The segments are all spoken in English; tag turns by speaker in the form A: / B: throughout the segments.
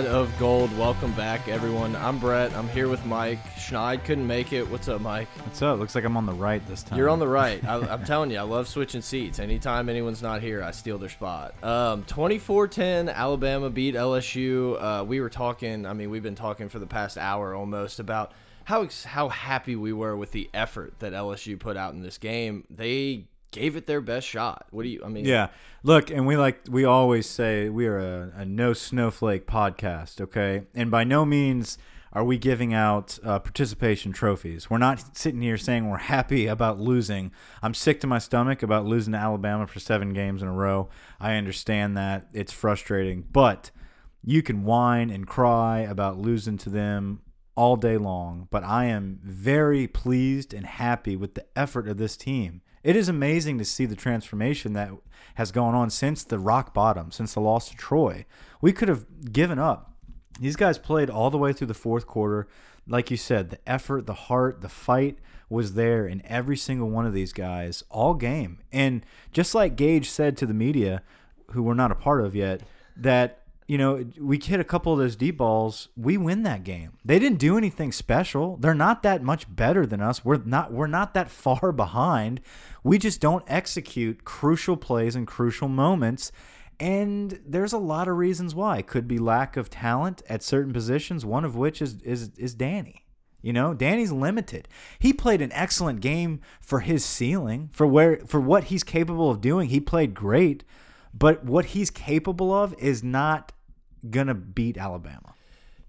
A: side of gold. Welcome back, everyone. I'm Brett. I'm here with Mike. Schneid couldn't make it. What's up, Mike?
B: What's up? Looks like I'm on the right this time.
A: You're on the right. I, I'm telling you, I love switching seats. Anytime anyone's not here, I steal their spot. Um, 24-10, Alabama beat LSU. Uh, we were talking. I mean, we've been talking for the past hour almost about how how happy we were with the effort that LSU put out in this game. They gave it their best shot. What do you? I mean,
B: Yeah. Look, and we like we always say we are a, a no snowflake podcast, okay? And by no means are we giving out uh, participation trophies. We're not sitting here saying we're happy about losing. I'm sick to my stomach about losing to Alabama for seven games in a row. I understand that it's frustrating, but you can whine and cry about losing to them all day long. But I am very pleased and happy with the effort of this team. It is amazing to see the transformation that has gone on since the rock bottom, since the loss to Troy. We could have given up. These guys played all the way through the fourth quarter. Like you said, the effort, the heart, the fight was there in every single one of these guys all game. And just like Gage said to the media, who we're not a part of yet, that you know, we hit a couple of those deep balls, we win that game. They didn't do anything special. They're not that much better than us. We're not we're not that far behind. We just don't execute crucial plays and crucial moments. And there's a lot of reasons why. It could be lack of talent at certain positions, one of which is is is Danny. You know, Danny's limited. He played an excellent game for his ceiling, for where for what he's capable of doing. He played great, but what he's capable of is not gonna beat Alabama.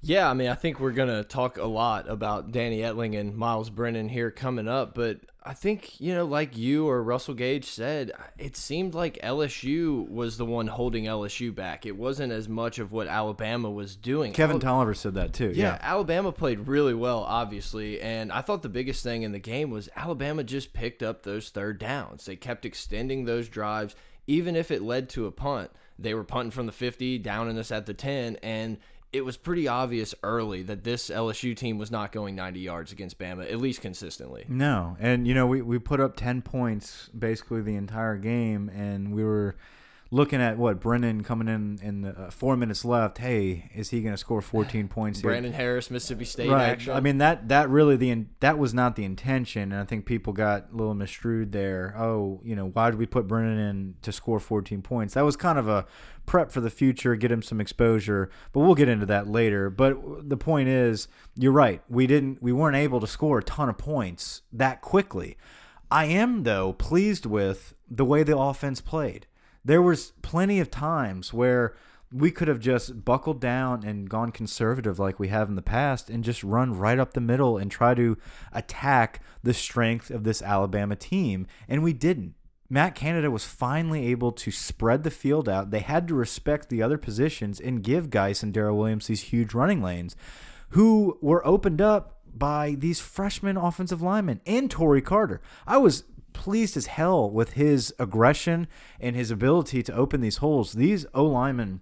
A: Yeah, I mean, I think we're gonna talk a lot about Danny Etling and Myles Brennan here coming up, but I think you know, like you or Russell Gage said, it seemed like LSU was the one holding LSU back. It wasn't as much of what Alabama was doing.
B: Kevin
A: Al
B: Tolliver said that too.
A: yeah,
B: Yeah.
A: Alabama played really well, obviously, and I thought the biggest thing in the game was Alabama just picked up those third downs. They kept extending those drives, even if it led to a punt. They were punting from the 50, downing us at the 10, and it was pretty obvious early that this LSU team was not going 90 yards against Bama, at least consistently.
B: No, and you know we we put up ten points basically the entire game, and we were looking at what Brennan coming in in the, uh, four minutes left. Hey, is he going to score fourteen points? here?
A: Brandon Harris, Mississippi State
B: right.
A: action.
B: I mean that that really the in- that was not the intention, and I think people got a little misstrued there. Oh, you know, why did we put Brennan in to score 14 points? That was kind of a prep for the future, get him some exposure. But we'll get into that later. But the point is, you're right. We didn't we weren't able to score a ton of points that quickly. I am though pleased with the way the offense played. There was plenty of times where we could have just buckled down and gone conservative like we have in the past and just run right up the middle and try to attack the strength of this Alabama team. And we didn't. Matt Canada was finally able to spread the field out. They had to respect the other positions and give Guice and Darrel Williams these huge running lanes who were opened up by these freshman offensive linemen and Torrey Carter. I was pleased as hell with his aggression and his ability to open these holes. These O linemen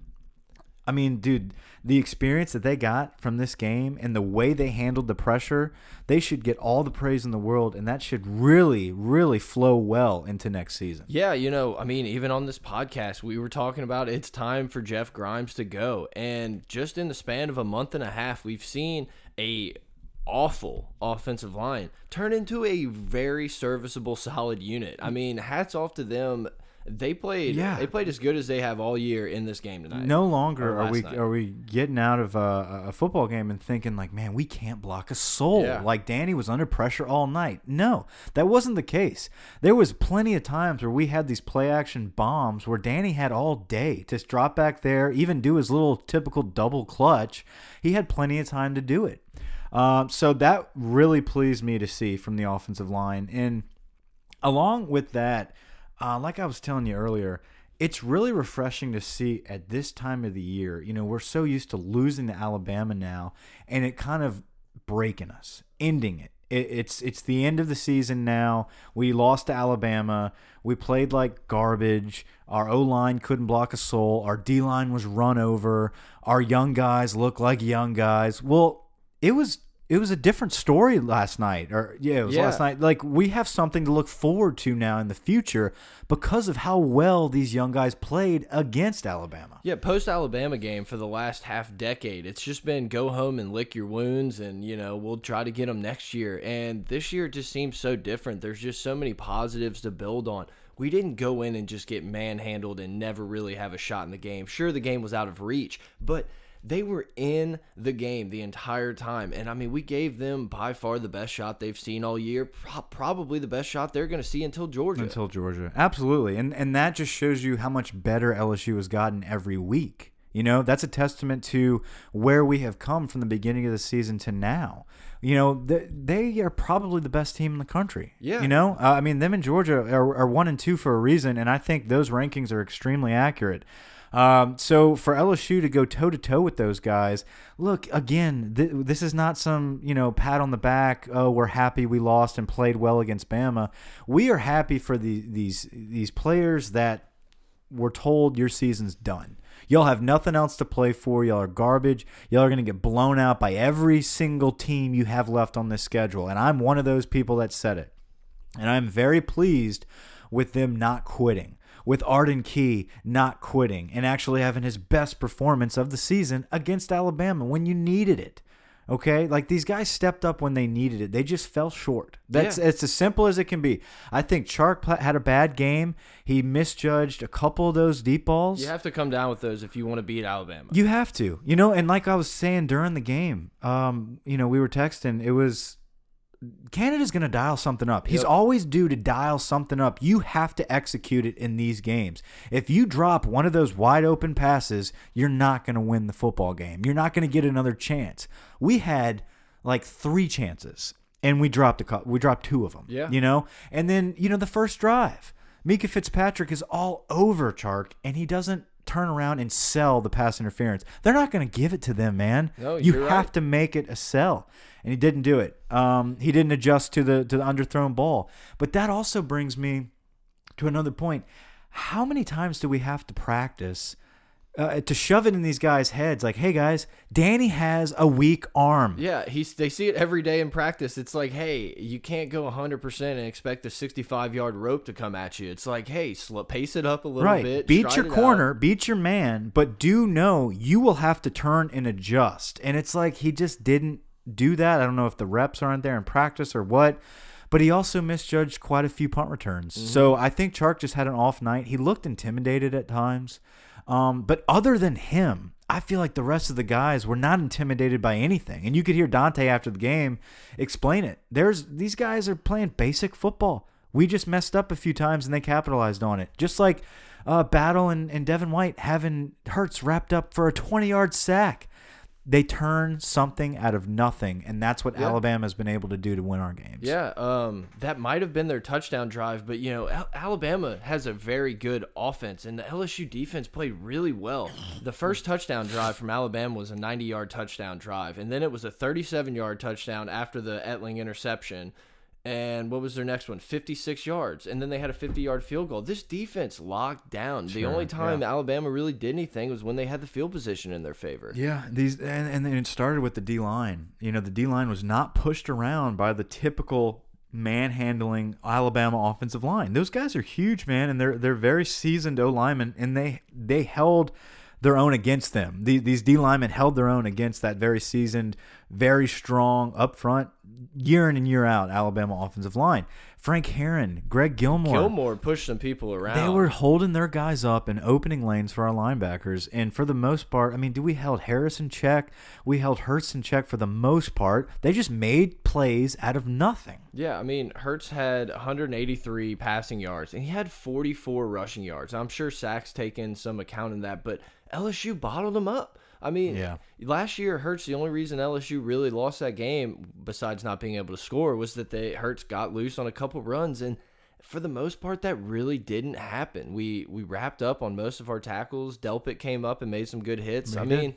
B: I mean, dude, the experience that they got from this game and the way they handled the pressure, they should get all the praise in the world, and that should really, really flow well into next season.
A: Yeah, you know, I mean, even on this podcast, we were talking about it's time for Jeff Grimes to go. And just in the span of a month and a half, we've seen a awful offensive line turn into a very serviceable, solid unit. I mean, hats off to them. They played.
B: Yeah.
A: they played as good as they have all year in this game tonight.
B: No longer are we
A: night.
B: are we getting out of a, a football game and thinking like, man, we can't block a soul.
A: Yeah.
B: Like Danny was under pressure all night. No, that wasn't the case. There was plenty of times where we had these play action bombs where Danny had all day to drop back there, even do his little typical double clutch. He had plenty of time to do it. Um, so that really pleased me to see from the offensive line. And along with that, uh, like I was telling you earlier, it's really refreshing to see at this time of the year. You know, we're so used to losing to Alabama now, and it kind of breaking us, ending it. it it's it's the end of the season now. We lost to Alabama. We played like garbage. Our O line couldn't block a soul. Our D line was run over. Our young guys look like young guys. Well, it was it was a different story last night or yeah it was
A: Yeah.
B: last night like we have something to look forward to now in the future because of how well these young guys played against alabama
A: Yeah, post Alabama game for the last half decade, it's just been go home and lick your wounds, and you know we'll try to get them next year. And this year it just seems so different. There's just so many positives to build on. We didn't go in and just get manhandled and never really have a shot in the game. Sure, the game was out of reach, but they were in the game the entire time. And I mean, we gave them by far the best shot they've seen all year, pro probably the best shot they're going to see until Georgia.
B: until georgia absolutely and and that just shows you how much better lsu has gotten every week you know that's a testament to where we have come from the beginning of the season to now you know they, they are probably the best team in the country
A: Yeah.
B: you know uh, i mean them and georgia are, are one and two for a reason and i think those rankings are extremely accurate um, so for LSU to go toe to toe with those guys, look again. Th this is not some you know pat on the back. Oh, we're happy we lost and played well against Bama. We are happy for the, these these players that were told your season's done. Y'all have nothing else to play for. Y'all are garbage. Y'all are going to get blown out by every single team you have left on this schedule. And I'm one of those people that said it. And I'm very pleased with them not quitting, with Arden Key not quitting and actually having his best performance of the season against Alabama when you needed it. Okay, like these guys stepped up when they needed it. They just fell short. That's
A: Yeah.
B: it's as simple as it can be. I think Chark had a bad game. He misjudged a couple of those deep balls.
A: You have to come down with those if you want to beat Alabama.
B: You have to, you know, and like I was saying during the game, um, you know, we were texting. It was Canada's going to dial something up. He's
A: Yep.
B: always due to dial something up. You have to execute it in these games. If you drop one of those wide open passes, you're not going to win the football game. You're not going to get another chance. We had like three chances, and we dropped a cou- we dropped two of them.
A: Yeah.
B: you know, and then you know the first drive, Minkah Fitzpatrick is all over Chark, and he doesn't turn around and sell the pass interference. They're not going to give it to them, man.
A: No,
B: you have
A: right.
B: to make it a sell, and he didn't do it. Um, he didn't adjust to the to the underthrown ball. But that also brings me to another point. How many times do we have to practice uh, to shove it in these guys' heads? Like, hey guys, Danny has a weak arm.
A: Yeah, he's they see it every day in practice. It's like, hey, you can't go 100% and expect a 65 yard rope to come at you. It's like, hey, slow, pace it up a little
B: right.
A: bit.
B: beat your
A: it out.
B: corner, beat your man, but do know you will have to turn and adjust. And it's like he just didn't do that. I don't know if the reps aren't there in practice or what. But he also misjudged quite a few punt returns.
A: Mm-hmm.
B: So I think Chark just had an off night. He looked intimidated at times. Um, but other than him, I feel like the rest of the guys were not intimidated by anything. And you could hear Dante after the game explain it. There's these guys are playing basic football. We just messed up a few times and they capitalized on it. Just like uh, Battle and, and Devin White having Hurts wrapped up for a 20 yard sack. They turn something out of nothing, and that's what
A: Yeah.
B: Alabama has been able to do to win our games.
A: Yeah, um, that might have been their touchdown drive, but you know, Al Alabama has a very good offense, and the LSU defense played really well. The first touchdown drive from Alabama was a 90-yard touchdown drive, and then it was a 37-yard touchdown after the Etling interception. And what was their next one? 56 yards, and then they had a 50-yard field goal. This defense locked down. the only time
B: yeah.
A: Alabama really did anything was when they had the field position in their favor.
B: Yeah, these and, and then it started with the D line. You know, the D line was not pushed around by the typical manhandling Alabama offensive line. Those guys are huge, man, and they're they're very seasoned O linemen, and they they held their own against them. The, these D linemen held their own against that very seasoned, very strong up front, year in and year out Alabama offensive line. Frank Herron, Greg Gilmore.
A: Gilmore pushed some people around.
B: They were holding their guys up and opening lanes for our linebackers. And for the most part, I mean, do we held Harris in check? We held Hurts in check for the most part. They just made plays out of nothing.
A: Yeah, I mean, Hurts had 183 passing yards and he had 44 rushing yards. I'm sure Sacks taken some account in that, but LSU bottled him up. I mean,
B: Yeah.
A: last year Hurts, the only reason LSU really lost that game, besides not being able to score, was that they Hurts got loose on a couple runs, and for the most part, that really didn't happen. We we wrapped up on most of our tackles. Delpit came up and made some good hits. I mean,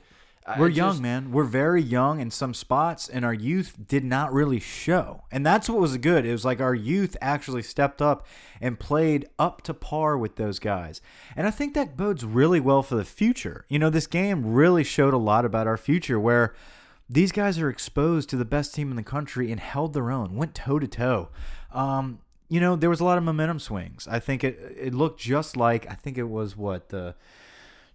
B: We're
A: just-
B: young, man. We're very young in some spots, and our youth did not really show. And that's what was good. It was like our youth actually stepped up and played up to par with those guys. And I think that bodes really well for the future. You know, this game really showed a lot about our future where these guys are exposed to the best team in the country and held their own, went toe to toe. Um, you know, there was a lot of momentum swings. I think it it looked just like I think it was what the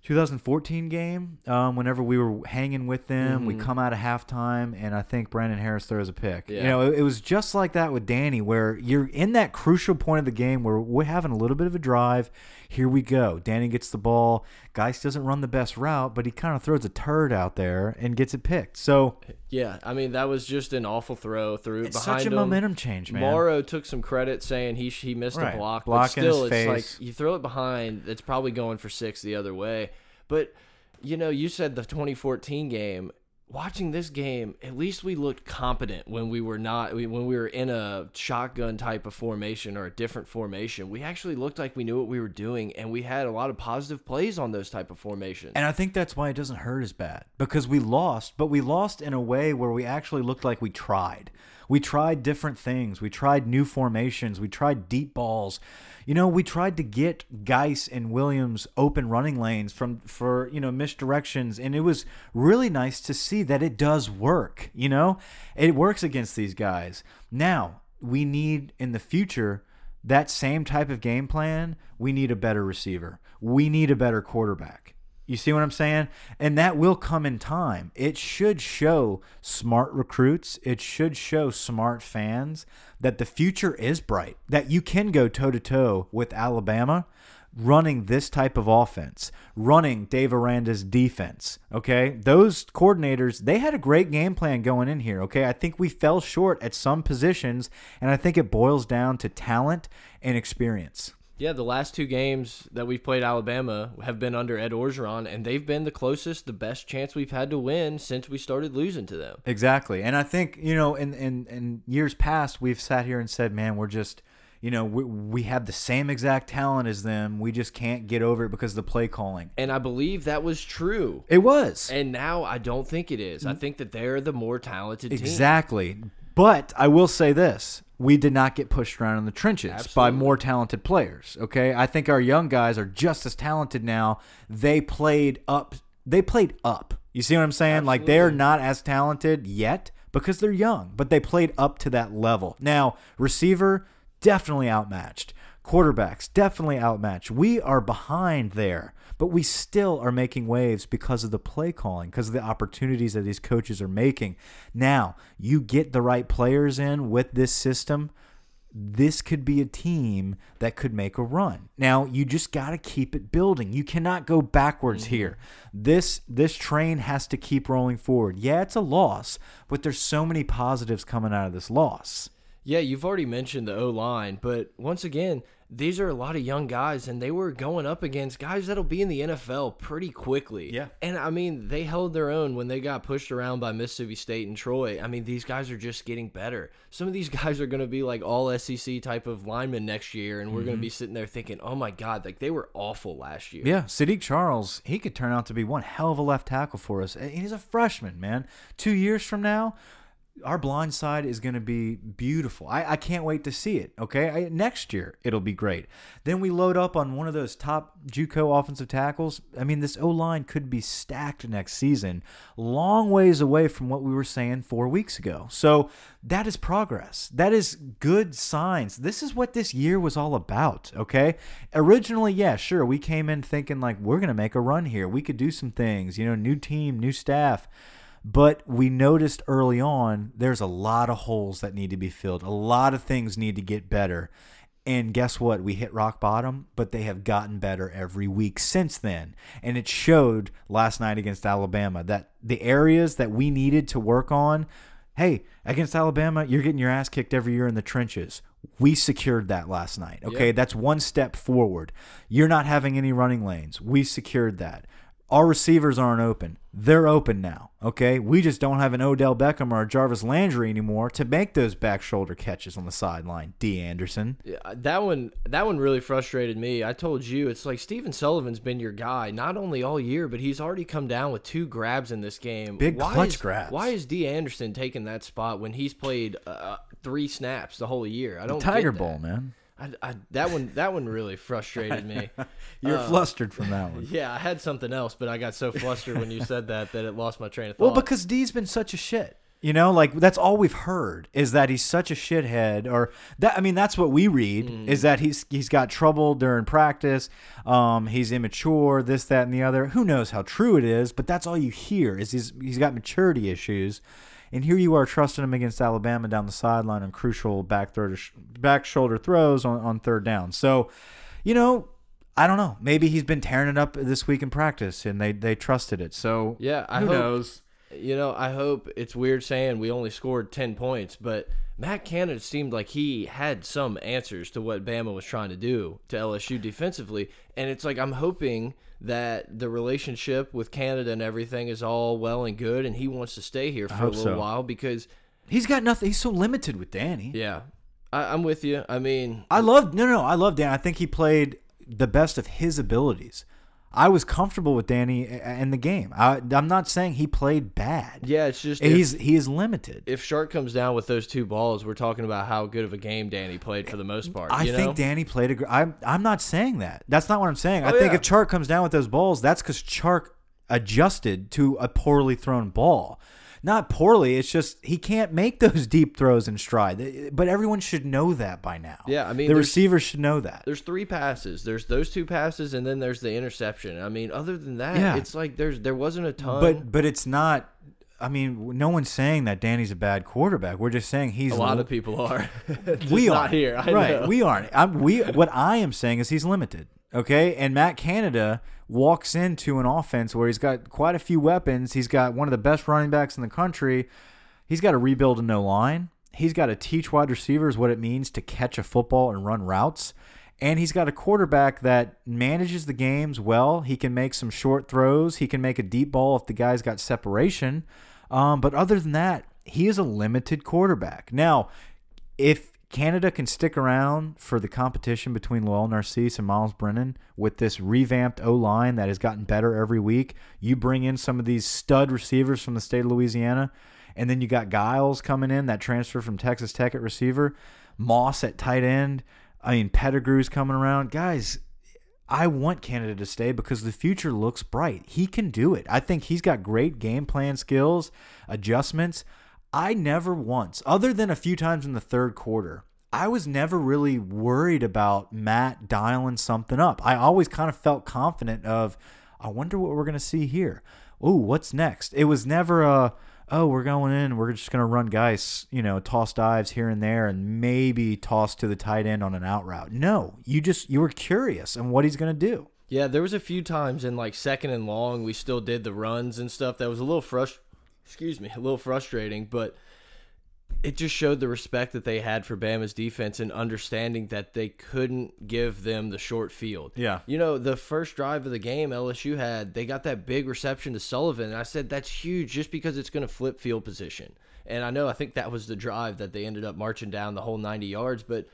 B: 2014 game. Um, whenever we were hanging with them, we
A: Mhm.
B: come out of halftime, and I think Brandon Harris throws a pick. You know, it, it was just like that with Danny, where you're in that crucial point of the game where we're having a little bit of a drive. Here we go. Danny gets the ball. Geist doesn't run the best route, but he kind of throws a turd out there and gets it picked. So
A: Yeah, I mean that was just an awful throw through
B: it's
A: behind
B: such a
A: him.
B: momentum change, man.
A: Moreau took some credit saying he he missed
B: Right.
A: a block,
B: Block
A: but still, it's
B: face.
A: like you throw it behind, it's probably going for six the other way. But you know, you said the 2014 game. Watching this game, at least we looked competent when we were not when we were in a shotgun type of formation or a different formation. We actually looked like we knew what we were doing, and we had a lot of positive plays on those type of formations.
B: And I think that's why it doesn't hurt as bad because we lost, but we lost in a way where we actually looked like we tried. We tried different things. We tried new formations. We tried deep balls. You know, we tried to get Guice and Williams open running lanes from for you know misdirections, and it was really nice to see that it does work. You know, it works against these guys. Now we need in the future that same type of game plan. We need a better receiver. We need a better quarterback. You see what I'm saying? And that will come in time. It should show smart recruits, it should show smart fans that the future is bright, that you can go toe to toe with Alabama running this type of offense, running Dave Aranda's defense. Okay. Those coordinators, they had a great game plan going in here. Okay. I think we fell short at some positions, and I think it boils down to talent and experience.
A: Yeah, the last two games that we've played Alabama have been under Ed Orgeron, and they've been the closest, the best chance we've had to win since we started losing to them.
B: Exactly. And I think, you know, in, in, in years past, we've sat here and said, man, we're just, you know, we, we have the same exact talent as them. We just can't get over it because of the play calling.
A: And I believe that was true.
B: It was.
A: And now I don't think it is. I mm. think that they're the more talented team.
B: Exactly. But I will say this we did not get pushed around in the trenches by more talented players. Okay. I think our young guys are just as talented now. They played up. They played up. You see what I'm saying? Like they're not as talented yet because they're young, but they played up to that level. Now, receiver, definitely outmatched. Quarterbacks, definitely outmatched. We are behind there, but we still are making waves because of the play calling, because of the opportunities that these coaches are making. Now, you get the right players in with this system, this could be a team that could make a run. Now, you just got to keep it building. You cannot go backwards mm-hmm. here. This this train has to keep rolling forward. Yeah, it's a loss, but there's so many positives coming out of this loss.
A: Yeah, you've already mentioned the O line, but once again, these are a lot of young guys, and they were going up against guys that'll be in the NFL pretty quickly.
B: Yeah.
A: And I mean, they held their own when they got pushed around by Mississippi State and Troy. I mean, these guys are just getting better. Some of these guys are going to be like all SEC type of linemen next year, and we're going to mm-hmm. be sitting there thinking, oh my God, like they were awful last year.
B: Yeah, Saahdiq Charles, he could turn out to be one hell of a left tackle for us. And He's a freshman, man. Two years from now, our blind side is going to be beautiful. I, I can't wait to see it. Okay, I, next year it'll be great. Then we load up on one of those top JUCO offensive tackles. I mean, this O line could be stacked next season, long ways away from what we were saying four weeks ago. So that is progress. That is good signs. This is what this year was all about. Okay, originally, yeah, sure, we came in thinking like we're going to make a run here. We could do some things. You know, new team, new staff. But we noticed early on there's a lot of holes that need to be filled. A lot of things need to get better. And guess what? We hit rock bottom, but they have gotten better every week since then. And it showed last night against Alabama that the areas that we needed to work on hey, against Alabama, you're getting your ass kicked every year in the trenches. We secured that last night. Okay,
A: Yeah.
B: that's one step forward. You're not having any running lanes. We secured that. Our receivers aren't open. They're open now. Okay, we just don't have an Odell Beckham or a Jarvis Landry anymore to make those back shoulder catches on the sideline. Dee Anderson.
A: Yeah, that one that one really frustrated me. I told you it's like Stephen Sullivan's been your guy not only all year, but he's already come down with two grabs in this game.
B: Big
A: why
B: clutch
A: is,
B: grabs.
A: Why is Dee Anderson taking that spot when he's played uh, three snaps the whole year? I don't
B: Tiger. Bowl, man.
A: I, I, that one that one really frustrated me.
B: You're
A: Uh,
B: flustered from that one.
A: Yeah, I had something else, but I got so flustered when you said that that it lost my train of thought.
B: Well, because D's been such a shit. You know, like that's all we've heard is that he's such a shithead, or that I mean, that's what we read
A: Mm.
B: is that he's he's got trouble during practice, um, he's immature, this, that, and the other. Who knows how true it is? But that's all you hear is he's he's got maturity issues, and here you are trusting him against Alabama down the sideline on crucial back throw sh back shoulder throws on on third down. So, you know. I don't know. Maybe he's been tearing it up this week in practice, and they they trusted it. So
A: yeah, I
B: who
A: hope,
B: knows?
A: You know, I hope it's weird saying we only scored 10 points, but Matt Canada seemed like he had some answers to what Bama was trying to do to LSU defensively. And it's like I'm hoping that the relationship with Canada and everything is all well and good and he wants to stay here for a little
B: so.
A: while because,
B: He's got nothing. He's so limited with Danny.
A: yeah, I, I'm with you. I mean,
B: I love no, no, I love Dan. I think he played the best of his abilities. I was comfortable with Danny i- in the game. I, I'm not saying he played bad.
A: yeah, it's just if,
B: he's he is limited.
A: if Chark comes down with those two balls, we're talking about how good of a game Danny played for the most part.
B: I think
A: know?
B: Danny played a. I'm I'm not saying that. That's not what I'm saying. Oh, I
A: Oh,
B: think
A: yeah.
B: if Chark comes down with those balls, that's because Chark adjusted to a poorly thrown ball. Not poorly. It's just he can't make those deep throws in stride. But everyone should know that by now.
A: Yeah, I mean,
B: the receivers should know that.
A: there's three passes. There's those two passes, and then there's the interception. I mean, other than that,
B: Yeah.
A: it's like there's there wasn't a ton.
B: But but it's not. I mean, no one's saying that Danny's a bad quarterback. We're just saying he's
A: a lot of people are.
B: We
A: not
B: are
A: here. I
B: right.
A: know.
B: We aren't. I'm, we what I am saying is he's limited. Okay, and Matt Canada walks into an offense where he's got quite a few weapons. He's got one of the best running backs in the country. He's got to rebuild a no line. He's got to teach wide receivers what it means to catch a football and run routes. And he's got a quarterback that manages the games well. He can make some short throws. He can make a deep ball if the guy's got separation. Um, but other than that, he is a limited quarterback. Now, if Canada can stick around for the competition between Lowell Narcisse and Miles Brennan with this revamped O line that has gotten better every week, you bring in some of these stud receivers from the state of Louisiana, and then you got Giles coming in, that transfer from Texas Tech at receiver, Moss at tight end. I mean, Pettigrew's coming around. Guys, I want Canada to stay because the future looks bright. He can do it. I think he's got great game plan skills, adjustments. I never once, other than a few times in the third quarter, I was never really worried about Matt dialing something up. I always kind of felt confident of, I wonder what we're going to see here. Ooh, what's next? It was never a, oh, we're going in, we're just going to run guys, you know, toss dives here and there and maybe toss to the tight end on an out route. No, you just, you were curious and what he's going to do.
A: Yeah, there was a few times in like second and long we still did the runs and stuff. That was a little frust excuse me, a little frustrating, but it just showed the respect that they had for Bama's defense and understanding that they couldn't give them the short field.
B: Yeah.
A: You know, the first drive of the game LSU had, they got that big reception to Sullivan. And I said that's huge just because it's going to flip field position. And I know I think that was the drive that they ended up marching down the whole 90 yards, but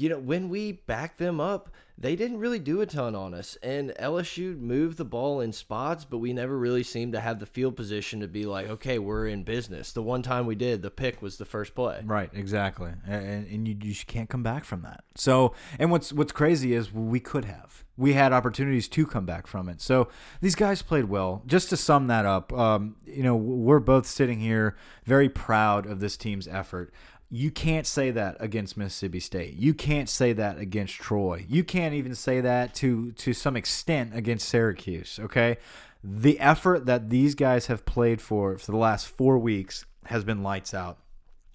A: you know, when we backed them up, they didn't really do a ton on us. And LSU moved the ball in spots, but we never really seemed to have the field position to be like, okay, we're in business. The one time we did, the pick was the first play.
B: Right, exactly, and, and you, just can't come back from that. So, and what's what's crazy is we could have, we had opportunities to come back from it. So these guys played well. Just to sum that up, um, you know, we're both sitting here very proud of this team's effort. You can't say that against Mississippi State. You can't say that against Troy. You can't even say that to to some extent against Syracuse. Okay, the effort that these guys have played for for the last four weeks has been lights out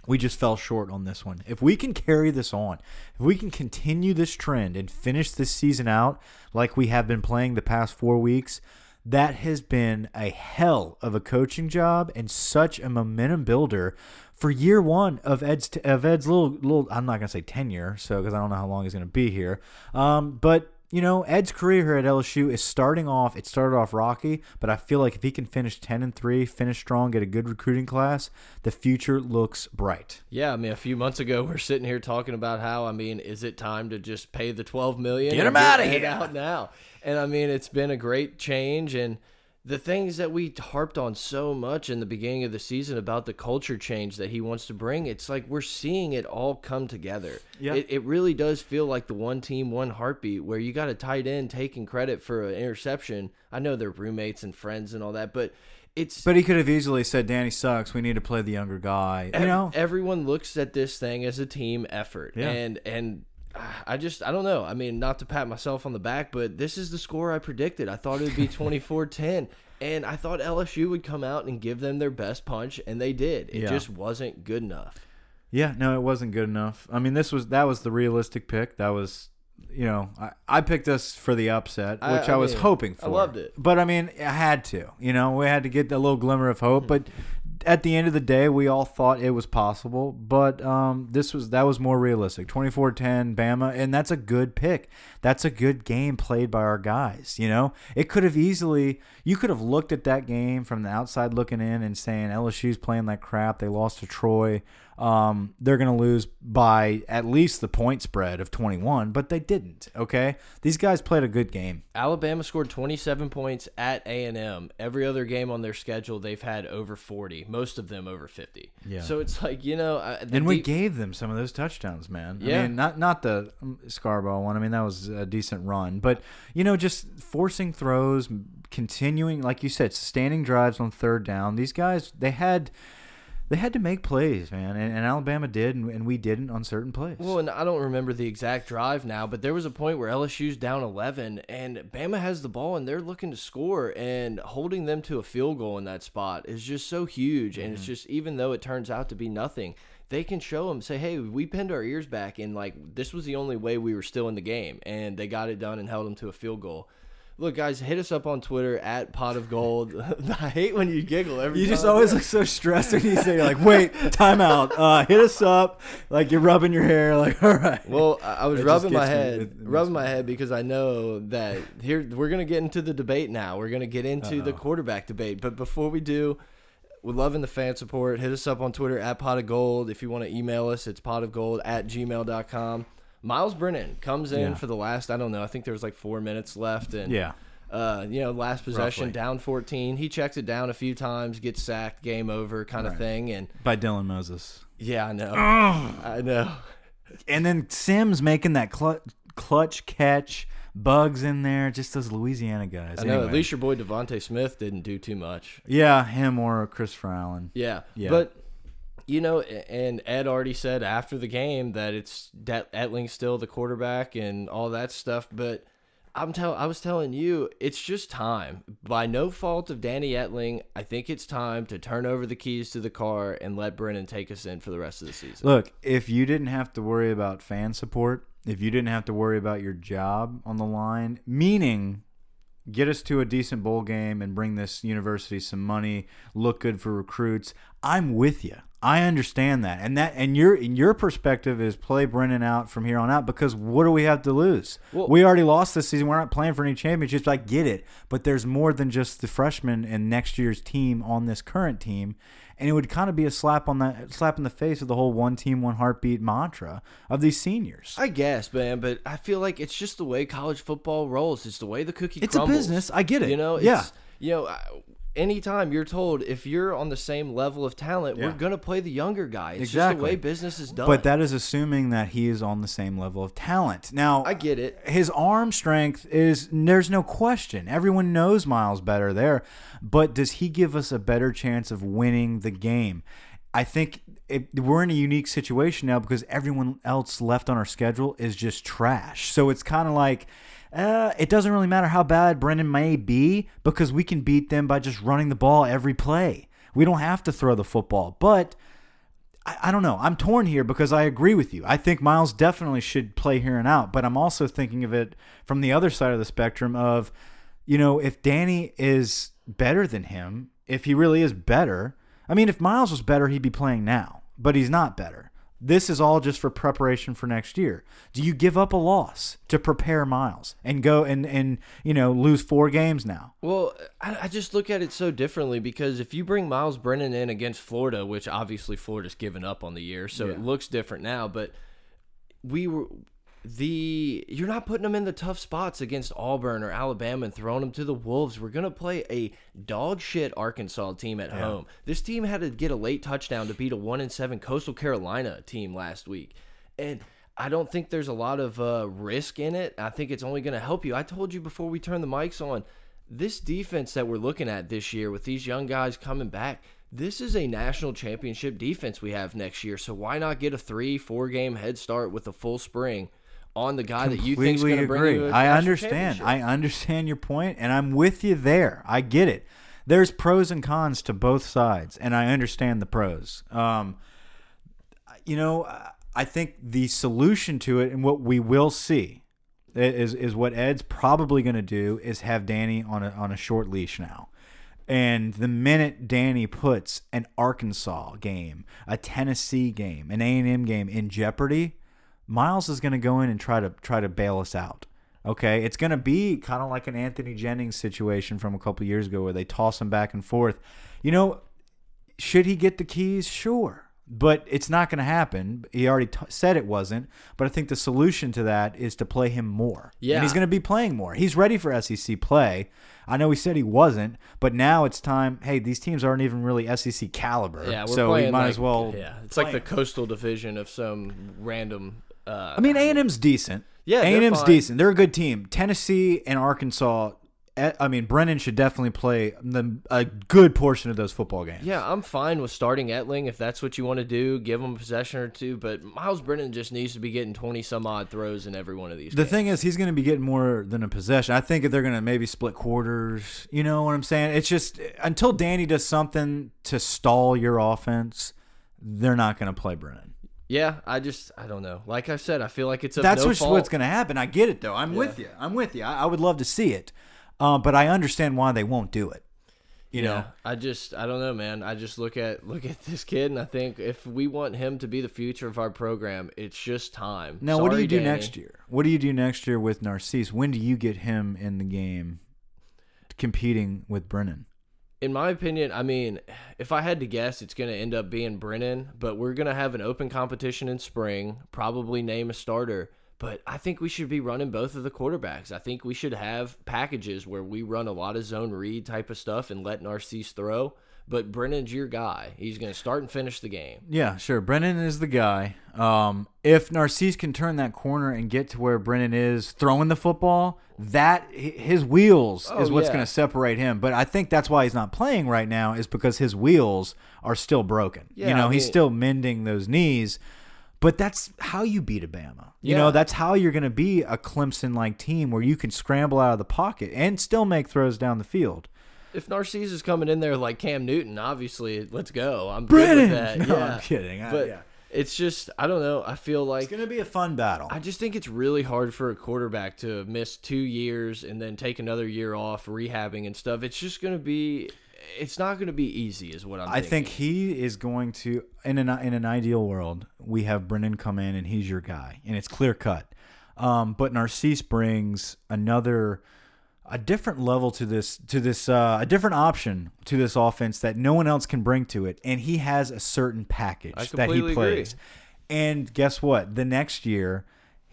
B: we just fell short on this one. If we can carry this on, if we can continue this trend and finish this season out like we have been playing the past four weeks, that has been a hell of a coaching job and such a momentum builder for year one of Ed's of Ed's little little. I'm not gonna say tenure, so because I don't know how long he's gonna be here. Um, but you know, Ed's career here at LSU is starting off. It started off rocky, but I feel like if he can finish ten and three, finish strong, get a good recruiting class, the future looks bright.
A: Yeah, I mean, a few months ago, we're sitting here talking about how, I mean, is it time to just pay the twelve million?
B: Get him out
A: of
B: here.
A: out now. And I mean, it's been a great change, and the things that we harped on so much in the beginning of the season about the culture change that he wants to bring, it's like we're seeing it all come together.
B: Yeah.
A: It, it really does feel like the one team, one heartbeat, where you got a tight end taking credit for an interception. I know they're roommates and friends and all that, but it's
B: But he could have easily said, "Danny sucks. We need to play the younger guy." You know,
A: everyone looks at this thing as a team effort
B: Yeah.
A: and and i just i don't know i mean not to pat myself on the back but this is the score i predicted i thought it would be 24-10 and i thought lsu would come out and give them their best punch and they did it
B: Yeah.
A: just wasn't good enough
B: Yeah, no, it wasn't good enough. I mean, this was that was the realistic pick. That was, you know, I, I picked us for the upset, which I,
A: I
B: was
A: mean,
B: hoping for.
A: I loved it.
B: but I mean, I had to. You know, we had to get a little glimmer of hope. Hmm. But at the end of the day, we all thought it was possible. But um, this was that was more realistic. 24-10 Bama, and that's a good pick. That's a good game played by our guys. You know, it could have easily. You could have looked at that game from the outside looking in and saying LSU's playing like crap. They lost to Troy um, they're going to lose by at least the point spread of 21, but they didn't. Okay, these guys played a good game.
A: alabama scored 27 points at a&m every other game on their schedule they've had over 40 most of them over 50
B: Yeah.
A: so it's like you know uh,
B: And we gave them some of those touchdowns, man. I
A: Yeah.
B: mean, not not the um, Scarborough one. I mean, that was a decent run, but you know, just forcing throws, continuing, like you said, sustaining drives on third down. These guys, they had. They had to make plays, man, and, and Alabama did, and, and we didn't on certain plays.
A: Well, and I don't remember the exact drive now, but there was a point where LSU's down 11 and Bama has the ball and they're looking to score and holding them to a field goal in that spot is just so huge and
B: Mm-hmm.
A: it's just even though it turns out to be nothing, they can show them say, "Hey, we pinned our ears back and like this was the only way we were still in the game." And they got it done and held them to a field goal. Look, guys, hit us up on Twitter at Pot of Gold. I hate when you giggle every
B: You
A: time.
B: just always look so stressed when you say, like, wait, timeout. Uh, hit us up. Like, you're rubbing your hair. Like, all right.
A: Well, I was
B: It
A: rubbing my
B: me-
A: head,
B: it- it makes
A: rubbing
B: me-
A: my head because I know that here we're gonna get into the debate now. We're gonna get into the
B: Uh-oh.
A: quarterback debate, but before we do, we're loving the fan support. Hit us up on Twitter at pot of gold. If you want to email us, it's pot of gold at gmail.com. Myles Brennan comes in
B: Yeah.
A: for the last, I don't know, I think there was like four minutes left, and
B: Yeah.
A: uh, you know, last possession
B: Roughly.
A: down 14. He checks it down a few times, gets sacked, game over, kind of
B: Right.
A: thing, and
B: By Dylan Moses.
A: yeah, I know, I know.
B: And then Sims making that clutch, clutch catch, bugs in there, just those Louisiana guys.
A: I know.
B: Anyway.
A: At least your boy DeVonta Smith didn't do too much.
B: Yeah, him or Christopher Allen.
A: Yeah.
B: Yeah.
A: But you know, and Ed already said after the game that it's that Etling's still the quarterback and all that stuff. But I'm tell I was telling you, it's just time. By no fault of Danny Etling, I think it's time to turn over the keys to the car and let Brennan take us in for the rest of the season.
B: Look, if you didn't have to worry about fan support, if you didn't have to worry about your job on the line, meaning get us to a decent bowl game and bring this university some money, look good for recruits, I'm with you. I understand that. And that and your in your perspective is play Brennan out from here on out because what do we have to lose?
A: Well-
B: we already lost this season. We're not playing for any championships. I get it. But there's more than just the freshmen and next year's team on this current team. And it would kind of be a slap on the slap in the face of the whole one team, one heartbeat mantra of these seniors.
A: I guess, man, but I feel like it's just the way college football rolls. It's the way the cookie
B: It's a business. I get it.
A: You know,
B: Yeah.
A: you know, I- anytime you're told if you're on the same level of talent,
B: Yeah.
A: we're gonna play the younger guy. It's just the way business is done.
B: But that is assuming that he is on the same level of talent. Now,
A: I get it.
B: his arm strength is there's no question. Everyone knows Myles better there, but does he give us a better chance of winning the game? I think it, we're in a unique situation now because everyone else left on our schedule is just trash. So it's kind of like uh, it doesn't really matter how bad Brennan may be because we can beat them by just running the ball every play. We don't have to throw the football, but I, I don't know. I'm torn here because I agree with you. I think Myles definitely should play here and out, but I'm also thinking of it from the other side of the spectrum of, you know, if Danny is better than him, if he really is better, I mean, if Myles was better, he'd be playing now, but he's not better. This is all just for preparation for next year. Do you give up a loss to prepare Myles and go and and you know lose four games now?
A: Well, I, I just look at it so differently because if you bring Myles Brennan in against Florida, which obviously Florida's given up on the year, so
B: Yeah.
A: it looks different now, but we were the you're not putting them in the tough spots against Auburn or Alabama and throwing them to the Wolves. We're gonna play a dog shit Arkansas team at home. This team had to get a late touchdown to beat a one and seven Coastal Carolina team last week, and I don't think there's a lot of uh, risk in it. I think it's only gonna help you. I told you before we turned the mics on. This defense that we're looking at this year with these young guys coming back, this is a national championship defense we have next year. So why not get a three, four game head start with a full spring on the guy that you think is going to bring you a
B: I understand. I understand your point, and I'm with you there. I get it. There's pros and cons to both sides, and I understand the pros. Um, you know, I think the solution to it, and what we will see, is is what Ed's probably going to do is have Danny on a on a short leash now. And the minute Danny puts an Arkansas game, a Tennessee game, an A and M game in jeopardy, Myles is going to go in and try to try to bail us out. Okay, it's going to be kind of like an Anthony Jennings situation from a couple years ago where they toss him back and forth. You know, should he get the keys? Sure. But it's not going to happen. He already t said it wasn't. But I think the solution to that is to play him more.
A: Yeah.
B: And he's going to be playing more. He's ready for SEC play. I know he said he wasn't, but now it's time. Hey, these teams aren't even really SEC caliber.
A: Yeah, we're
B: so we might
A: like-
B: as well.
A: Yeah, it's like the
B: him.
A: coastal division of some random. Uh,
B: I mean, A and M's decent.
A: Yeah,
B: A and M's decent. They're a good team. Tennessee and Arkansas. eh, I mean, Brennan should definitely play the, a good portion of those football games.
A: Yeah, I'm fine with starting Etling if that's what you want to do. Give him a possession or two, but Myles Brennan just needs to be getting 20 some odd throws in every one of these.
B: The
A: games.
B: thing is, he's going to be getting more than a possession. I think if they're going to maybe split quarters. You know what I'm saying? It's just until Danny does something to stall your offense, they're not going to play Brennan.
A: Yeah, I just I don't know. Like I said, I feel like it's a
B: That's
A: no
B: what's, what's going to happen. I get it though. I'm with you. I'm with you. I, I would love to see it, um, but I understand why they won't do it. You
A: yeah,
B: know,
A: I just I don't know, man. I just look at look at this kid and I think if we want him to be the future of our program, it's just time.
B: Now, what do you do
A: Danny.
B: next year? What do you do next year with Narcisse? When do you get him in the game competing with Brennan?
A: In my opinion, I mean, if I had to guess, it's going to end up being Brennan, but we're going to have an open competition in spring, probably name a starter. But I think we should be running both of the quarterbacks. I think we should have packages where we run a lot of zone read type of stuff and let Narcisse throw. But Brennan's your guy. He's going to start and finish the game.
B: Yeah, sure. Brennan is the guy. Um, if Narcisse can turn that corner and get to where Brennan is throwing the football, that his wheels is
A: Oh,
B: what's
A: yeah.
B: going to separate him. But I think that's why he's not playing right now is because his wheels are still broken.
A: Yeah, you
B: know,
A: I
B: he's still mending those knees. But that's how you beat a Bama. You know, that's how you're going to be a Clemson-like team where you can scramble out of the pocket and still make throws down the field.
A: If Narcisse is coming in there like Cam Newton, obviously, let's go. I'm
B: Brennan!
A: good with that.
B: No,
A: yeah.
B: I'm kidding. I-
A: But
B: yeah.
A: it's just, I don't know. I feel like
B: It's going to be a fun battle.
A: I just think it's really hard for a quarterback to miss two years and then take another year off rehabbing and stuff. It's just going to be, it's not going to be easy, is what I'm.
B: I think he is going to in an in an ideal world, we have Brennan come in and he's your guy, and it's clear cut. Um, but Narcisse brings another a different level to this to this uh, a different option to this offense that no one else can bring to it, and he has a certain package that he
A: completely agree.
B: plays. And guess what? The next year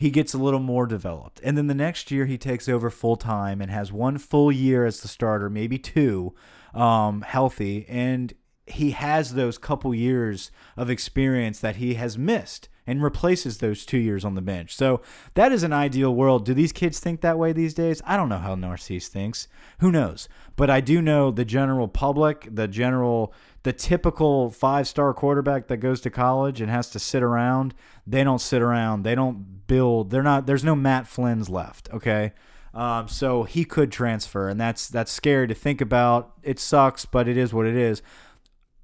B: he gets a little more developed. And then the next year he takes over full time and has one full year as the starter, maybe two, um, healthy. And he has those couple years of experience that he has missed and replaces those two years on the bench. So that is an ideal world. Do these kids think that way these days? I don't know how Narcisse thinks. Who knows? But I do know the general public, the general, the typical five star quarterback that goes to college and has to sit around, they don't sit around. They don't build. They're not, there's no Matt Flynn's left. Okay. Um, so he could transfer, and that's that's scary to think about. It sucks, but it is what it is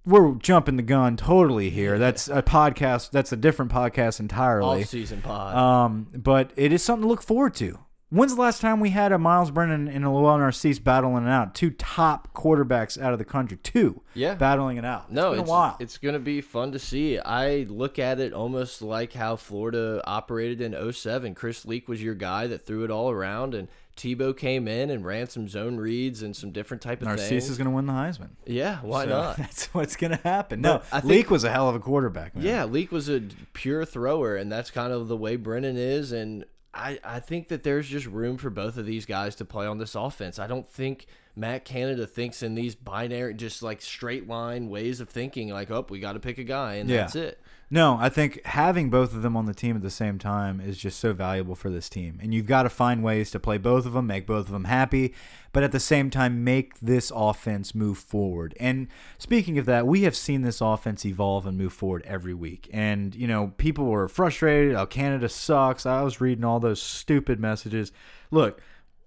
B: we're jumping the gun totally here. That's a podcast. That's a different podcast entirely.
A: off season pod.
B: Um, but it is something to look forward to. When's the last time we had a Myles Brennan and a Llewellyn Narcisse battling it out? Two top quarterbacks out of the country. Two.
A: Yeah.
B: Battling it out.
A: no,
B: it's
A: it's
B: a while.
A: it's going to be fun to see. I look at it almost like how Florida operated in 07. Chris Leak was your guy that threw it all around, and Tebow came in and ran some zone reads and some different type of
B: Narcisse
A: things.
B: is going to win the Heisman.
A: yeah, why
B: So
A: not?
B: That's what's going to happen. No,
A: I think-
B: Leak was a hell of a quarterback. Man.
A: Yeah, Leak was a pure thrower, and that's kind of the way Brennan is. And I, I think that there's just room for both of these guys to play on this offense. I don't think Matt Canada thinks in these binary, just like straight line ways of thinking, like, oh, we got to pick a guy, and
B: Yeah.
A: that's it.
B: No, I think having both of them on the team at the same time is just so valuable for this team. And you've got to find ways to play both of them, make both of them happy, but at the same time, make this offense move forward. And speaking of that, we have seen this offense evolve and move forward every week. And, you know, people were frustrated. Oh, Canada sucks. I was reading all those stupid messages. Look,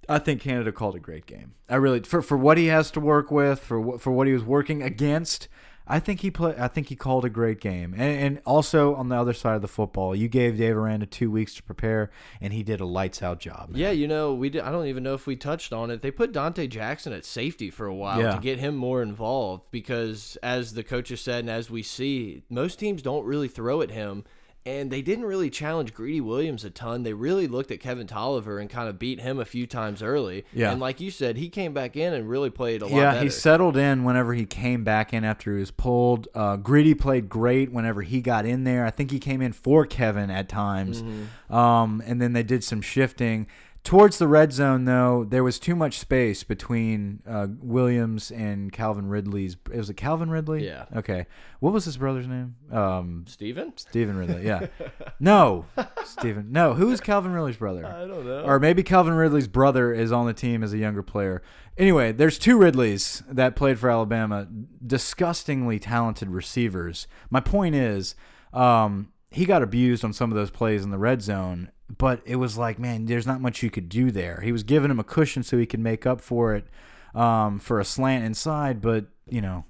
B: I think Canada called a great game. I really for for what he has to work with, for what for what he was working against. I think he play. I think he called a great game, and, and also on the other side of the football, you gave Dave Aranda two weeks to prepare, and he did a lights out job. man.
A: Yeah, you know, we did, I don't even know if we touched on it. They put Donte Jackson at safety for a while
B: Yeah.
A: to get him more involved because, as the coaches said, and as we see, most teams don't really throw at him. And they didn't really challenge Greedy Williams a ton. They really looked at Kevin Toliver and kind of beat him a few times early.
B: Yeah.
A: And like you said, he came back in and really played a lot
B: Yeah,
A: better.
B: he settled in whenever he came back in after he was pulled. Uh, Greedy played great whenever he got in there. I think he came in for Kevin at times.
A: Mm-hmm.
B: Um, and then they did some shifting. Towards the red zone, though, there was too much space between uh, Williams and Calvin Ridley's. It was it Calvin Ridley?
A: Yeah.
B: Okay. What was his brother's name? Um,
A: Steven?
B: Stephen Ridley. Yeah. no, Stephen. No, who is Calvin Ridley's brother?
A: I don't know.
B: Or maybe Calvin Ridley's brother is on the team as a younger player. Anyway, there's two Ridleys that played for Alabama, disgustingly talented receivers. My point is, um, he got abused on some of those plays in the red zone, but it was like, man, there's not much you could do there. He was giving him a cushion so he could make up for it um, for a slant inside, but you know,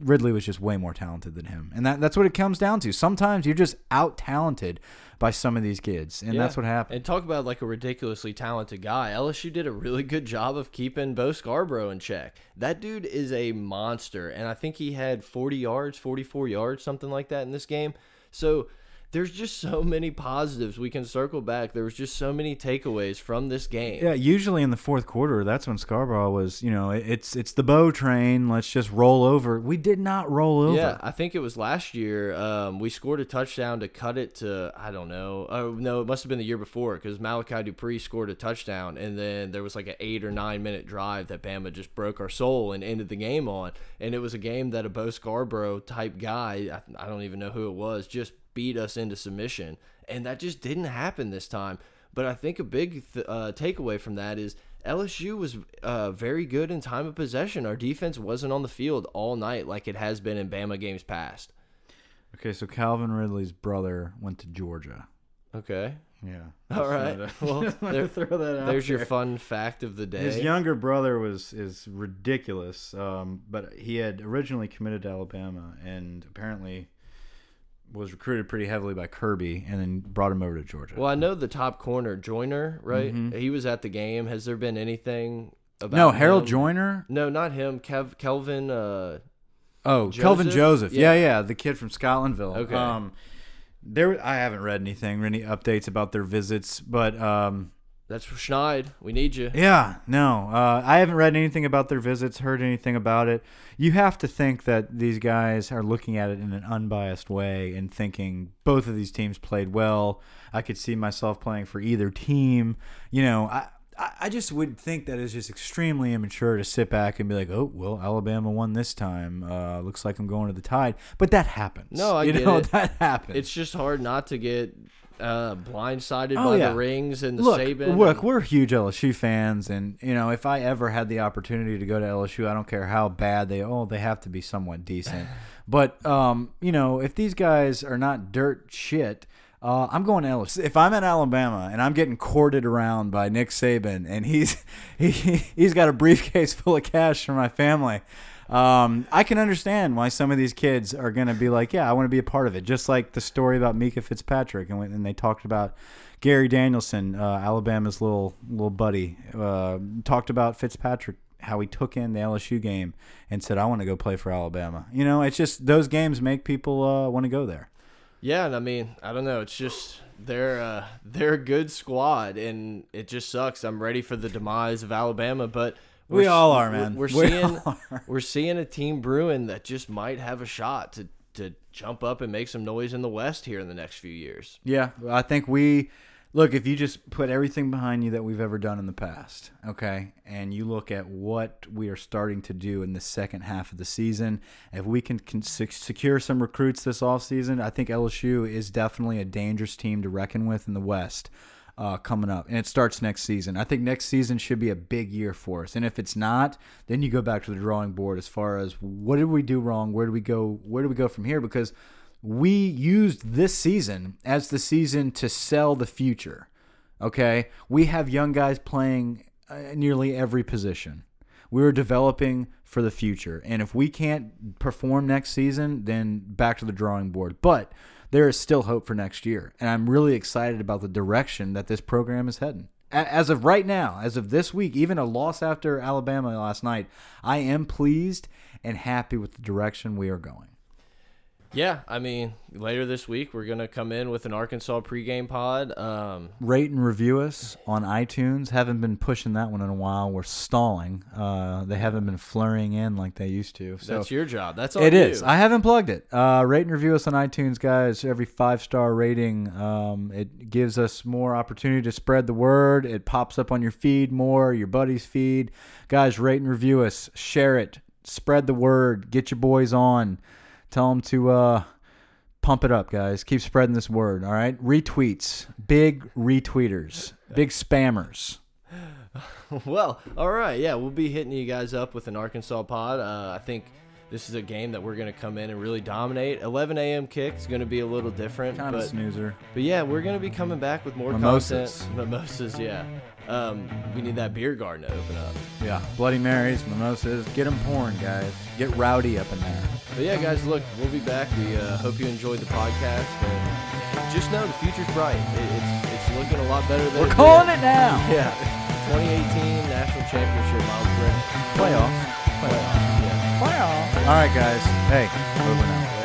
B: Ridley was just way more talented than him, and that that's what it comes down to. Sometimes you're just out talented by some of these kids, and
A: Yeah.
B: that's what happened.
A: And talk about like a ridiculously talented guy. LSU did a really good job of keeping Bo Scarborough in check. That dude is a monster, and I think he had 40 yards, 44 yards, something like that in this game. So there's just so many positives we can circle back. There was just so many takeaways from this game.
B: Yeah, usually in the fourth quarter, that's when Scarborough was, you know, it's it's the Bo train. Let's just roll over. We did not roll over.
A: Yeah, I think it was last year. Um, we scored a touchdown to cut it to I don't know. Oh no, it must have been the year before because Malachi Dupre scored a touchdown, and then there was like an eight or nine minute drive that Bama just broke our soul and ended the game on. And it was a game that a Bo Scarborough type guy, I, I don't even know who it was, just beat us into submission, and that just didn't happen this time. But I think a big th uh, takeaway from that is LSU was uh, very good in time of possession. Our defense wasn't on the field all night like it has been in Bama games past.
B: Okay, so Calvin Ridley's brother went to Georgia.
A: Okay.
B: Yeah.
A: All right. Well, there-
B: throw that out.
A: There's your fun fact of the day.
B: His younger brother was is ridiculous, um, but he had originally committed to Alabama and apparently was recruited pretty heavily by Kirby and then brought him over to Georgia.
A: well, I know the top corner, Joyner, right?
B: Mhm.
A: He was at the game. Has there been anything about
B: no, Harold
A: him?
B: Joyner.
A: No, not him. Kev Kelvin. Uh,
B: Oh, Kelvin
A: Joseph?
B: Joseph. Yeah.
A: Yeah.
B: yeah, the kid from Scotlandville.
A: Okay.
B: Um, there, I haven't read anything, any updates about their visits, but um,
A: that's for Schneid. We need you.
B: yeah, no, uh, I haven't read anything about their visits, heard anything about it. You have to think that these guys are looking at it in an unbiased way and thinking both of these teams played well. I could see myself playing for either team. You know, I. I I just would think that it's just extremely immature to sit back and be like, "Oh, well, Alabama won this time. Uh, looks like I'm going to the Tide." But that happens.
A: No, I
B: you
A: get
B: know
A: it.
B: that happens.
A: It's just hard not to get uh, blindsided
B: Oh,
A: by
B: yeah.
A: the rings and the
B: look,
A: Saban.
B: look,
A: and-
B: we're huge LSU fans, and you know, if I ever had the opportunity to go to LSU, I don't care how bad they. Oh, they have to be somewhat decent. but um, you know, if these guys are not dirt shit. Uh, I'm going to LSU. If I'm at Alabama and I'm getting courted around by Nick Saban and he's he, he's got a briefcase full of cash for my family, um, I can understand why some of these kids are going to be like, yeah, I want to be a part of it. Just like the story about Minkah Fitzpatrick, and, when, and they talked about Gary Danielson, uh, Alabama's little little buddy, uh, talked about Fitzpatrick how he took in the LSU game and said, "I want to go play for Alabama." You know, it's just those games make people uh, want to go there.
A: Yeah, and I mean, I don't know. It's just they're uh, they're a good squad, and it just sucks. I'm ready for the demise of Alabama, but
B: We
A: we're
B: all are,
A: we're-
B: man.
A: We're,
B: We
A: seeing we're seeing a team brewing that just might have a shot to to jump up and make some noise in the West here in the next few years.
B: Yeah, I think we Look, if you just put everything behind you that we've ever done in the past, okay, and you look at what we are starting to do in the second half of the season, if we can, can secure some recruits this offseason, I think LSU is definitely a dangerous team to reckon with in the West uh, coming up. And it starts next season. I think next season should be a big year for us. And if it's not, then you go back to the drawing board as far as what did we do wrong? Where do we go? Where do we go from here? Because we used this season as the season to sell the future. Okay, we have young guys playing uh, nearly every position. We're developing for the future, and if we can't perform next season, then back to the drawing board. But there is still hope for next year, and I'm really excited about the direction that this program is heading. As of right now, as of this week, even a loss after Alabama last night, I am pleased and happy with the direction we are going.
A: Yeah, I mean, later this week we're gonna come in with an Arkansas pregame pod. Um,
B: Rate and review us on iTunes. Haven't been pushing that one in a while. We're stalling. Uh, they haven't been flurrying in like they used to. So
A: that's your job. That's all
B: it is. I haven't plugged it. Uh, rate and review us on iTunes, guys. Every five star rating, um, it gives us more opportunity to spread the word. It pops up on your feed more, your buddies' feed. Guys, rate and review us. Share it. Spread the word. Get your boys on. Tell them to uh, pump it up, guys. Keep spreading this word. All right. Retweets. Big retweeters. Big spammers.
A: well, all right. Yeah, we'll be hitting you guys up with an Arkansas pod. Uh, I think this is a game that we're going to come in and really dominate. 11 a.m. kick is going to be a little different.
B: Kind
A: but,
B: of snoozer.
A: But yeah, we're going to be coming back with more
B: Mimosas.
A: content. Mimosas, yeah. Um, we need that beer garden to open up.
B: Yeah. Bloody Marys, mimosas. Get them pouring, guys. Get rowdy up in there.
A: But yeah, guys, look, we'll be back. We uh, hope you enjoyed the podcast, and just know the future's bright. It, it's it's looking a lot better than
B: We're
A: it
B: calling
A: did.
B: it now.
A: Yeah, 2018 national championship, Myles Brennan.
B: Playoffs.
A: Playoffs. Yeah.
B: Playoffs. All right, guys. Hey, over now.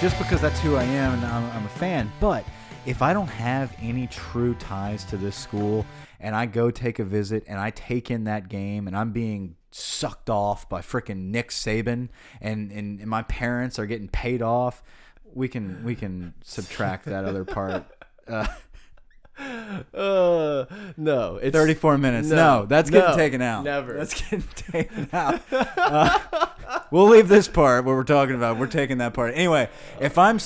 B: Just because that's who I am and I'm, I'm a fan, but if I don't have any true ties to this school and I go take a visit and I take in that game and I'm being sucked off by freaking Nick Saban and, and, and my parents are getting paid off, we can we can subtract that other part. Uh,
A: Uh, no, it's
B: 34 minutes. No,
A: No,
B: that's getting
A: no,
B: taken out.
A: never.
B: That's getting taken out. Uh, we'll leave this part what we're talking about. We're taking that part. Anyway, if I'm